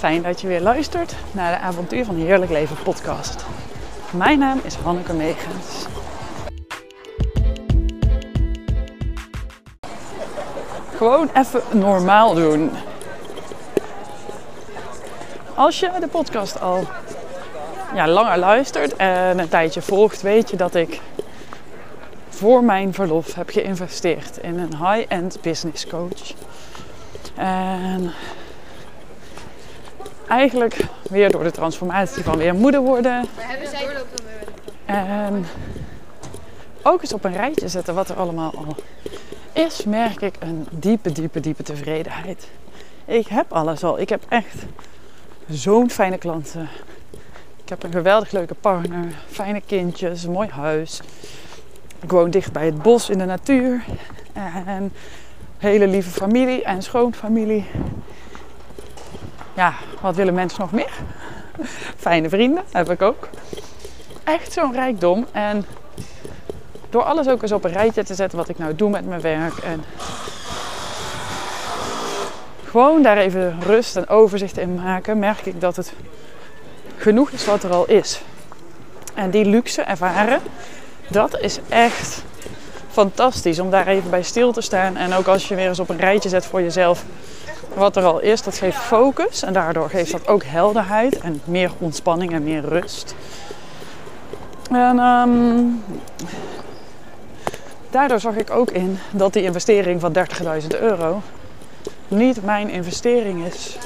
Fijn dat je weer luistert naar de Avontuur van Heerlijk Leven podcast. Mijn naam is Hanneke Megens. Gewoon even normaal doen. Als je de podcast al ja, langer luistert en een tijdje volgt, weet je dat ik voor mijn verlof heb geïnvesteerd in een high-end business coach. En eigenlijk weer door de transformatie van weer moeder worden. En ook eens op een rijtje zetten wat er allemaal al is, merk ik een diepe, diepe, diepe tevredenheid. Ik heb alles al. Ik heb echt zo'n fijne klanten. Ik heb een geweldig leuke partner, fijne kindjes, een mooi huis. Ik woon dicht bij het bos in de natuur. En hele lieve familie en schoonfamilie. Ja, wat willen mensen nog meer? Fijne vrienden heb ik ook. Echt zo'n rijkdom. En door alles ook eens op een rijtje te zetten wat ik nou doe met mijn werk. En gewoon daar even rust en overzicht in maken, merk ik dat het genoeg is wat er al is. En die luxe ervaren, dat is echt fantastisch om daar even bij stil te staan. En ook als je weer eens op een rijtje zet voor jezelf wat er al is, dat geeft focus. En daardoor geeft dat ook helderheid en meer ontspanning en meer rust. En um, daardoor zag ik ook in dat die investering van 30.000 euro niet mijn investering is.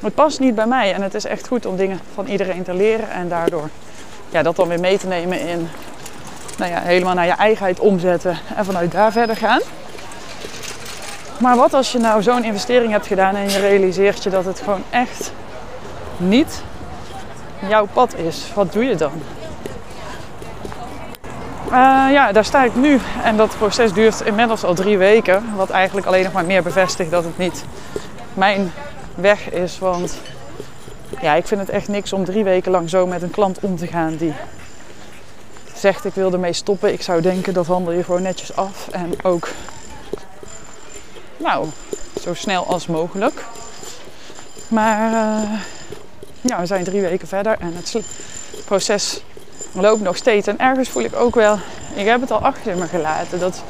Het past niet bij mij en het is echt goed om dingen van iedereen te leren en daardoor ja, dat dan weer mee te nemen in nou ja, helemaal naar je eigenheid omzetten en vanuit daar verder gaan. Maar wat als je nou zo'n investering hebt gedaan en je realiseert je dat het gewoon echt niet jouw pad is? Wat doe je dan? Uh, ja, daar sta ik nu. En dat proces duurt inmiddels al drie weken. Wat eigenlijk alleen nog maar meer bevestigt dat het niet mijn weg is. Want ja, ik vind het echt niks om drie weken lang zo met een klant om te gaan die ik wil ermee stoppen. Ik zou denken dat handel je gewoon netjes af. En ook nou, zo snel als mogelijk. Maar uh, ja, we zijn drie weken verder en het proces loopt nog steeds. En ergens voel ik ook wel, ik heb het al achter me gelaten. Dat,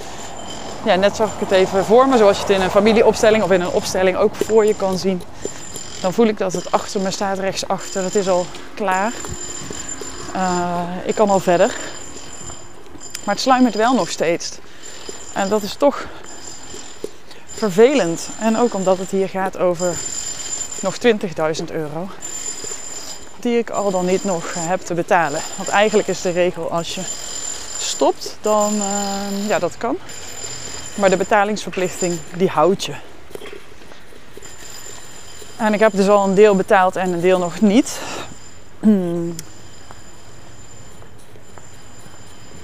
ja, net zag ik het even voor me, zoals je het in een familieopstelling of in een opstelling ook voor je kan zien. Dan voel ik dat het achter me staat, rechtsachter. Het is al klaar. Uh, ik kan al verder. Maar het sluimert wel nog steeds. En dat is toch vervelend. En ook omdat het hier gaat over nog 20.000 euro. Die ik al dan niet nog heb te betalen. Want eigenlijk is de regel als je stopt, dan uh, ja, dat kan. Maar de betalingsverplichting die houdt je. En ik heb dus al een deel betaald en een deel nog niet.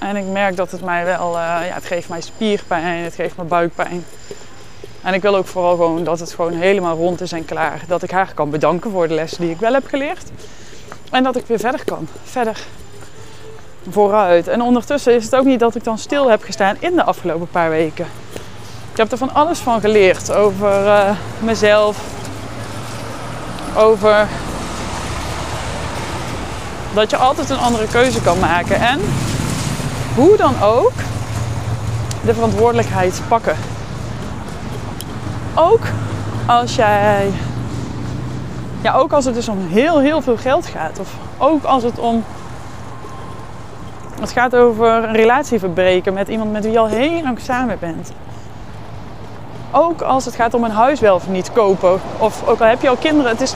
En ik merk dat het mij wel, uh, ja, het geeft mij spierpijn, het geeft me buikpijn. En ik wil ook vooral gewoon dat het gewoon helemaal rond is en klaar. Dat ik haar kan bedanken voor de lessen die ik wel heb geleerd. En dat ik weer verder kan. Verder vooruit. En ondertussen is het ook niet dat ik dan stil heb gestaan in de afgelopen paar weken. Ik heb er van alles van geleerd. Over uh, mezelf. Over dat je altijd een andere keuze kan maken. En hoe dan ook de verantwoordelijkheid pakken. Ook als jij. Ja, ook als het dus om heel, heel veel geld gaat. Of ook als het om. Het gaat over een relatie verbreken met iemand met wie je al heel lang samen bent. Ook als het gaat om een huis wel of niet kopen. Of ook al heb je al kinderen. Het is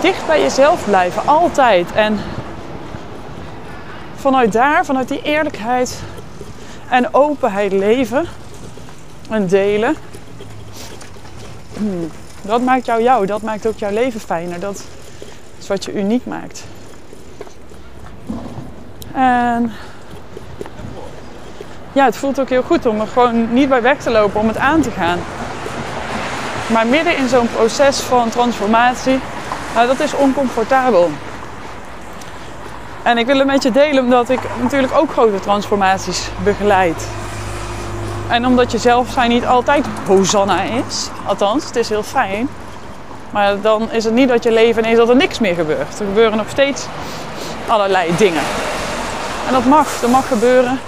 dicht bij jezelf blijven. Altijd. En vanuit daar, vanuit die eerlijkheid en openheid leven en delen. Hmm, dat maakt jou jou, dat maakt ook jouw leven fijner. Dat is wat je uniek maakt. En ja, het voelt ook heel goed om er gewoon niet bij weg te lopen, om het aan te gaan. Maar midden in zo'n proces van transformatie, nou, dat is oncomfortabel. En ik wil het met je delen omdat ik natuurlijk ook grote transformaties begeleid. En omdat je zelf zijn niet altijd Hosanna is. Althans, het is heel fijn. Maar dan is het niet dat je leven ineens dat er niks meer gebeurt. Er gebeuren nog steeds allerlei dingen. En dat mag, dat mag gebeuren.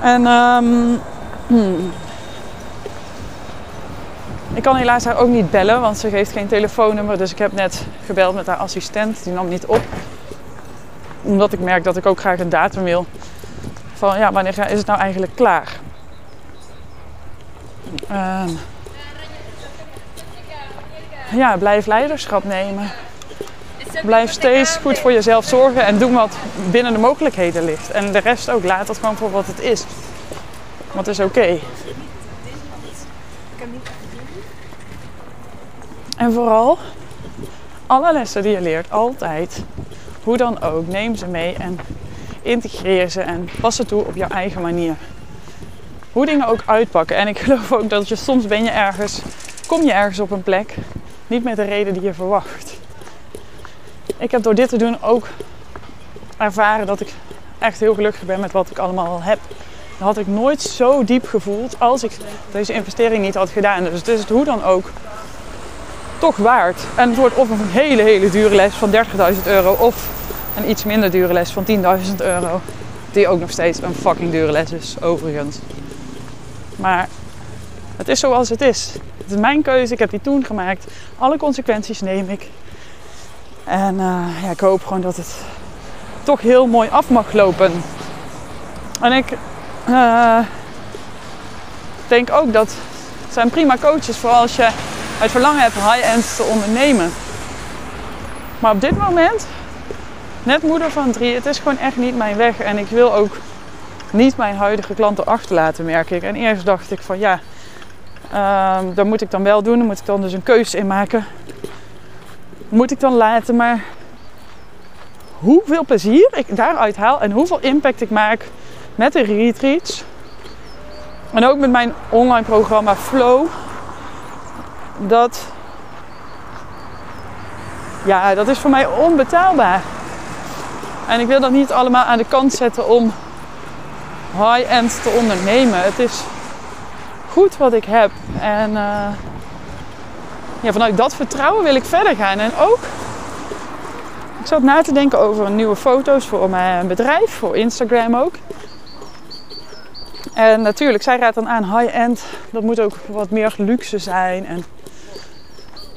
En um, ik kan helaas haar ook niet bellen, want ze geeft geen telefoonnummer. Dus ik heb net gebeld met haar assistent, die nam niet op. Omdat ik merk dat ik ook graag een datum wil. Van ja, wanneer is het nou eigenlijk klaar? Uh, ja, blijf leiderschap nemen. Blijf steeds goed voor jezelf zorgen en doe wat binnen de mogelijkheden ligt. En de rest ook, laat dat gewoon voor wat het is. Want het is oké. En vooral, alle lessen die je leert, altijd, hoe dan ook, neem ze mee en integreer ze en pas ze toe op jouw eigen manier. Hoe dingen ook uitpakken. En ik geloof ook dat je soms ben je ergens, kom je ergens op een plek, niet met de reden die je verwacht. Ik heb door dit te doen ook ervaren dat ik echt heel gelukkig ben met wat ik allemaal al heb. Dat had ik nooit zo diep gevoeld als ik deze investering niet had gedaan. Dus het is het hoe dan ook toch waard. En het wordt of een hele, hele dure les van 30.000 euro of een iets minder dure les van 10.000 euro. Die ook nog steeds een fucking dure les is, overigens. Maar het is zoals het is. Het is mijn keuze, ik heb die toen gemaakt. Alle consequenties neem ik. En uh, ja, ik hoop gewoon dat het toch heel mooi af mag lopen. En ik uh, denk ook dat zijn prima coaches voor als je het verlangen hebt high-end te ondernemen. Maar op dit moment, net moeder van drie, het is gewoon echt niet mijn weg. En ik wil ook niet mijn huidige klanten achterlaten, merk ik. En eerst dacht ik van ja, uh, dat moet ik dan wel doen. Daar moet ik dan dus een keuze in maken moet ik dan laten. Maar hoeveel plezier ik daaruit haal en hoeveel impact ik maak met de retreats. En ook met mijn online programma Flow. Dat, ja, dat is voor mij onbetaalbaar. En ik wil dat niet allemaal aan de kant zetten om high-end te ondernemen. Het is goed wat ik heb. En uh, ja, vanuit dat vertrouwen wil ik verder gaan. En ook, ik zat na te denken over nieuwe foto's voor mijn bedrijf, voor Instagram ook. En natuurlijk, zij raadt dan aan high-end. Dat moet ook wat meer luxe zijn en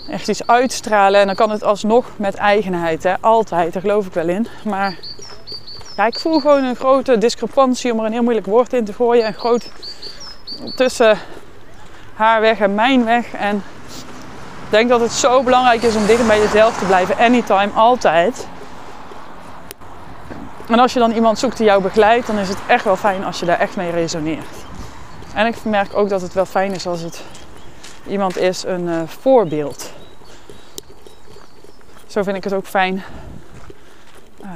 echt iets uitstralen. En dan kan het alsnog met eigenheid, hè? altijd, daar geloof ik wel in. Maar ja, ik voel gewoon een grote discrepantie, om er een heel moeilijk woord in te gooien. Een groot tussen haar weg en mijn weg. En ik denk dat het zo belangrijk is om dicht bij jezelf te blijven, anytime, altijd. En als je dan iemand zoekt die jou begeleidt, dan is het echt wel fijn als je daar echt mee resoneert. En ik merk ook dat het wel fijn is als het iemand is, een uh, voorbeeld. Zo vind ik het ook fijn. Uh,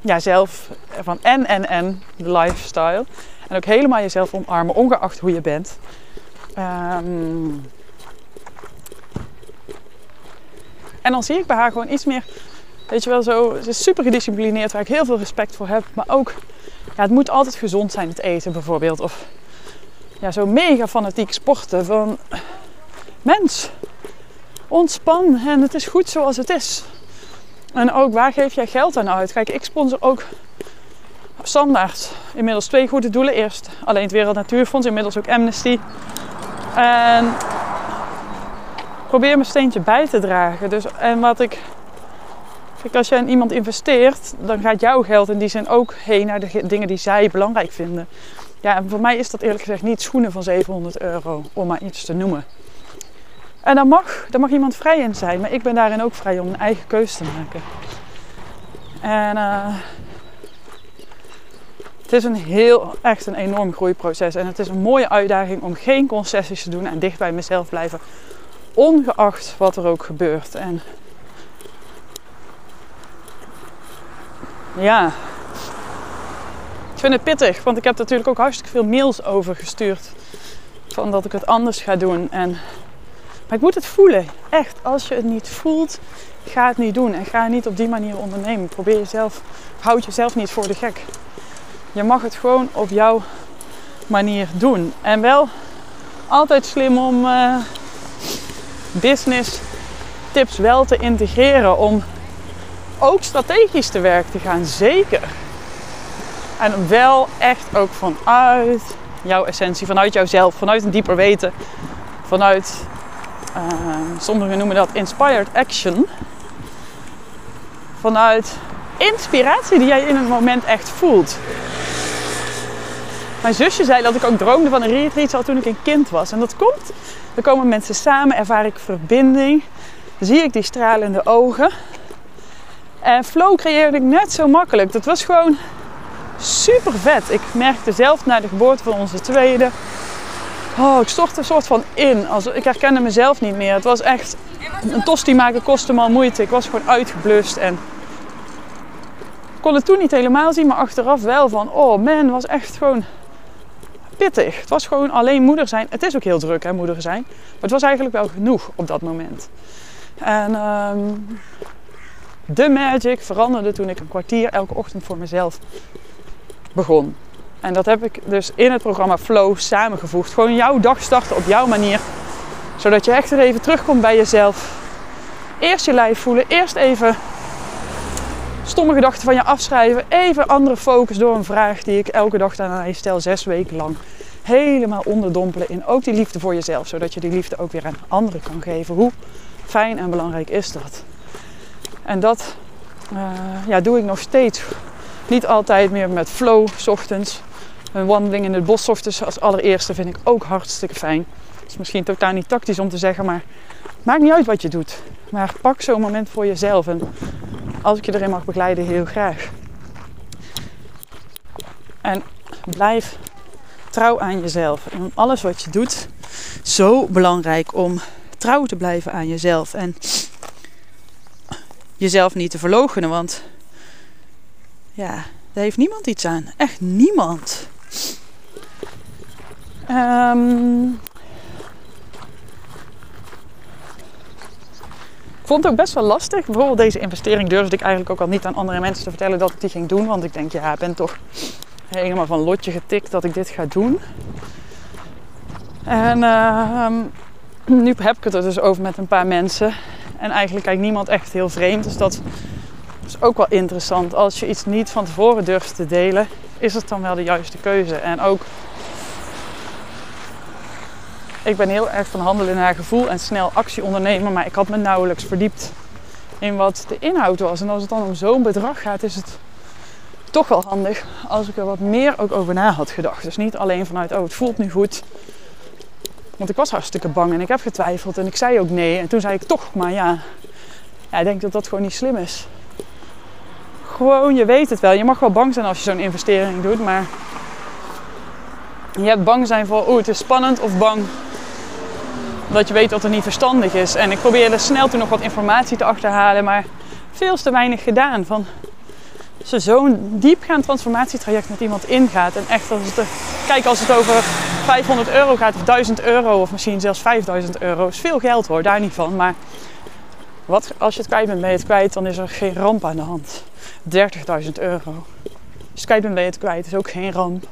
ja, zelf van en en en de lifestyle. En ook helemaal jezelf omarmen, ongeacht hoe je bent. Um, En dan zie ik bij haar gewoon iets meer, weet je wel, zo, ze is super gedisciplineerd, waar ik heel veel respect voor heb. Maar ook, ja, het moet altijd gezond zijn, het eten bijvoorbeeld. Of ja, zo mega fanatiek sporten van, mens, ontspan en het is goed zoals het is. En ook, waar geef jij geld aan uit? Kijk, ik sponsor ook standaard inmiddels twee goede doelen. Eerst alleen het Wereld Natuurfonds, inmiddels ook Amnesty. En probeer mijn steentje bij te dragen. Dus, en wat ik. Kijk, als je in iemand investeert, dan gaat jouw geld in die zin ook heen naar de dingen die zij belangrijk vinden. Ja, en voor mij is dat eerlijk gezegd niet schoenen van 700 euro, om maar iets te noemen. En daar mag, daar mag iemand vrij in zijn, maar ik ben daarin ook vrij om een eigen keuze te maken. En uh, het is een heel, echt een enorm groeiproces. En het is een mooie uitdaging om geen concessies te doen en dicht bij mezelf blijven ongeacht wat er ook gebeurt. En ja, ik vind het pittig, want ik heb natuurlijk ook hartstikke veel mails over gestuurd. Van dat ik het anders ga doen. En, maar ik moet het voelen. Echt, als je het niet voelt, ga het niet doen. En ga niet op die manier ondernemen. Probeer jezelf, houd jezelf niet voor de gek. Je mag het gewoon op jouw manier doen. En wel altijd slim om. Uh, business tips wel te integreren om ook strategisch te werk te gaan. Zeker. En wel echt ook vanuit jouw essentie, vanuit jouzelf, vanuit een dieper weten, vanuit, sommigen noemen dat inspired action, vanuit inspiratie die jij in het moment echt voelt. Mijn zusje zei dat ik ook droomde van een retreat al toen ik een kind was. En dat komt, er komen mensen samen, ervaar ik verbinding, zie ik die stralende ogen. En flow creëerde ik net zo makkelijk. Dat was gewoon super vet. Ik merkte zelf na de geboorte van onze tweede. Oh, ik stortte een soort van in. Ik herkende mezelf niet meer. Het was echt. Een tosti maken kostte me al moeite. Ik was gewoon uitgeblust. En ik kon het toen niet helemaal zien, maar achteraf wel van. Oh man, was echt gewoon pittig. Het was gewoon alleen moeder zijn. Het is ook heel druk, hè, moeder zijn. Maar het was eigenlijk wel genoeg op dat moment. En um, de magic veranderde toen ik een kwartier elke ochtend voor mezelf begon. En dat heb ik dus in het programma Flow samengevoegd. Gewoon jouw dag starten op jouw manier. Zodat je echt er even terugkomt bij jezelf. Eerst je lijf voelen. Eerst even stomme gedachten van je afschrijven. Even andere focus door een vraag die ik elke dag aan je stel. Zes weken lang. Helemaal onderdompelen in ook die liefde voor jezelf. Zodat je die liefde ook weer aan anderen kan geven. Hoe fijn en belangrijk is dat? En dat uh, ja, doe ik nog steeds niet altijd meer met flow, ochtends. Een wandeling in het bos ochtends als allereerste vind ik ook hartstikke fijn. Het is misschien totaal niet tactisch om te zeggen, maar maakt niet uit wat je doet. Maar pak zo'n moment voor jezelf. En als ik je erin mag begeleiden, heel graag. En blijf trouw aan jezelf. En alles wat je doet, zo belangrijk om trouw te blijven aan jezelf. En jezelf niet te verloochenen, want ja, daar heeft niemand iets aan. Echt niemand. Um, ik vond het ook best wel lastig. Bijvoorbeeld deze investering durfde ik eigenlijk ook al niet aan andere mensen te vertellen dat ik die ging doen. Want ik denk, ja, ik ben toch helemaal van lotje getikt dat ik dit ga doen. En uh, nu heb ik het er dus over met een paar mensen. En eigenlijk kijkt niemand echt heel vreemd. Dus dat is ook wel interessant. Als je iets niet van tevoren durft te delen, is het dan wel de juiste keuze. En ook, ik ben heel erg van handelen naar gevoel en snel actie ondernemen. Maar ik had me nauwelijks verdiept in wat de inhoud was. En als het dan om zo'n bedrag gaat, is het toch wel handig als ik er wat meer ook over na had gedacht. Dus niet alleen vanuit, oh het voelt nu goed. Want ik was hartstikke bang en ik heb getwijfeld en ik zei ook nee. En toen zei ik toch, maar ja, ja ik denk dat dat gewoon niet slim is. Gewoon, je weet het wel. Je mag wel bang zijn als je zo'n investering doet, maar je hebt bang zijn voor, oeh, het is spannend of bang dat je weet dat het niet verstandig is. En ik probeerde snel toen nog wat informatie te achterhalen, maar veel te weinig gedaan. Van, als je zo'n diepgaand transformatietraject met iemand ingaat en echt als het, kijk als het over 500 euro gaat of 1000 euro of misschien zelfs 5000 euro, is veel geld hoor, daar niet van. Maar wat, als je het kwijt bent, ben je het kwijt, dan is er geen ramp aan de hand. 30.000 euro. Als je het kwijt bent, ben je het kwijt, is ook geen ramp.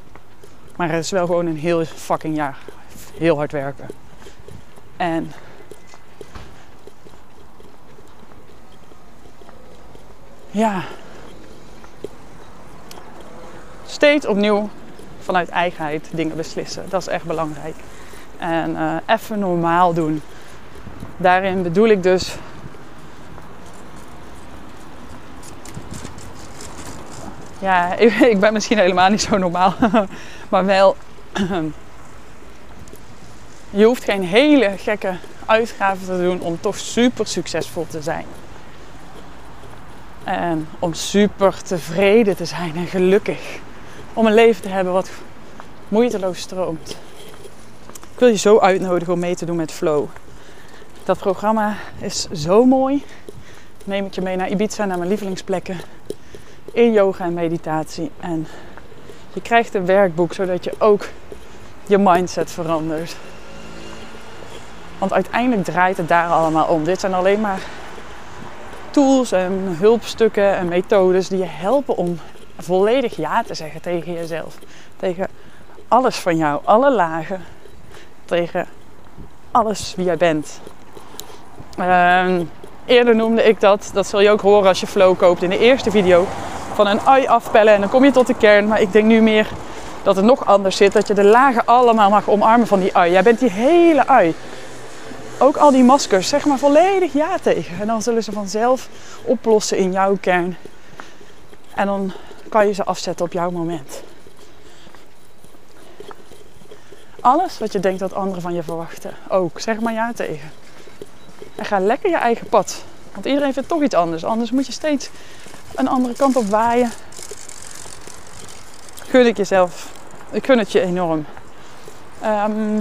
Maar het is wel gewoon een heel fucking jaar. Heel hard werken. En ja, steeds opnieuw vanuit eigenheid dingen beslissen. Dat is echt belangrijk. En uh, even normaal doen. Daarin bedoel ik dus. Ja, ik, ik ben misschien helemaal niet zo normaal. maar wel. je hoeft geen hele gekke uitgaven te doen om toch super succesvol te zijn. En om super tevreden te zijn en gelukkig om een leven te hebben wat moeiteloos stroomt. Ik wil je zo uitnodigen om mee te doen met Flow. Dat programma is zo mooi. neem ik je mee naar Ibiza, naar mijn lievelingsplekken. In yoga en meditatie. En je krijgt een werkboek zodat je ook je mindset verandert. Want uiteindelijk draait het daar allemaal om. Dit zijn alleen maar tools en hulpstukken en methodes die je helpen om volledig ja te zeggen tegen jezelf. Tegen alles van jou, alle lagen. Tegen alles wie jij bent. Ehm, eerder noemde ik dat, dat zul je ook horen als je flow koopt in de eerste video, van een ui afpellen en dan kom je tot de kern. Maar ik denk nu meer dat het nog anders zit, dat je de lagen allemaal mag omarmen van die ui. Jij bent die hele ui. Ook al die maskers, zeg maar volledig ja tegen. En dan zullen ze vanzelf oplossen in jouw kern. En dan kan je ze afzetten op jouw moment. Alles wat je denkt dat anderen van je verwachten, ook zeg maar ja tegen. En ga lekker je eigen pad. Want iedereen vindt toch iets anders. Anders moet je steeds een andere kant op waaien. Gun ik jezelf. Ik gun het je enorm. Ehm,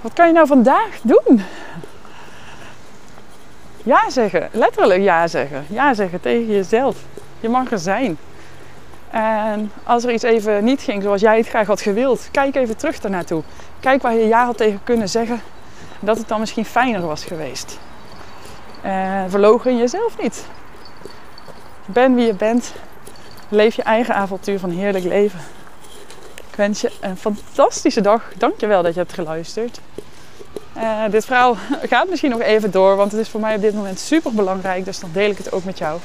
wat kan je nou vandaag doen? Ja zeggen. Letterlijk ja zeggen. Ja zeggen tegen jezelf. Je mag er zijn. En als er iets even niet ging zoals jij het graag had gewild, kijk even terug daarnaartoe. Kijk waar je ja had tegen kunnen zeggen. Dat het dan misschien fijner was geweest. En verlogen jezelf niet. Ben wie je bent. Leef je eigen avontuur van heerlijk leven. Ik wens je een fantastische dag. Dankjewel dat je hebt geluisterd. Uh, dit verhaal gaat misschien nog even door, want het is voor mij op dit moment super belangrijk. Dus dan deel ik het ook met jou.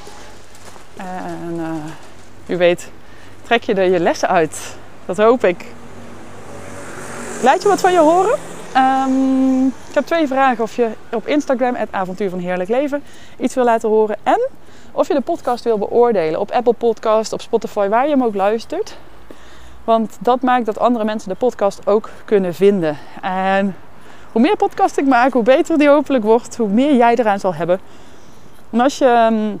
En uh, u weet, trek je er je lessen uit. Dat hoop ik. Laat je wat van je horen? Um, ik heb twee vragen. Of je op Instagram, het avontuur van heerlijk leven, iets wil laten horen. En of je de podcast wil beoordelen op Apple Podcast, op Spotify, waar je hem ook luistert. Want dat maakt dat andere mensen de podcast ook kunnen vinden. En hoe meer podcast ik maak, hoe beter die hopelijk wordt, hoe meer jij eraan zal hebben. En als je um,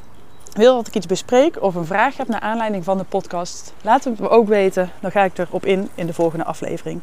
wil dat ik iets bespreek of een vraag hebt naar aanleiding van de podcast, laat het me ook weten. Dan ga ik erop in in de volgende aflevering.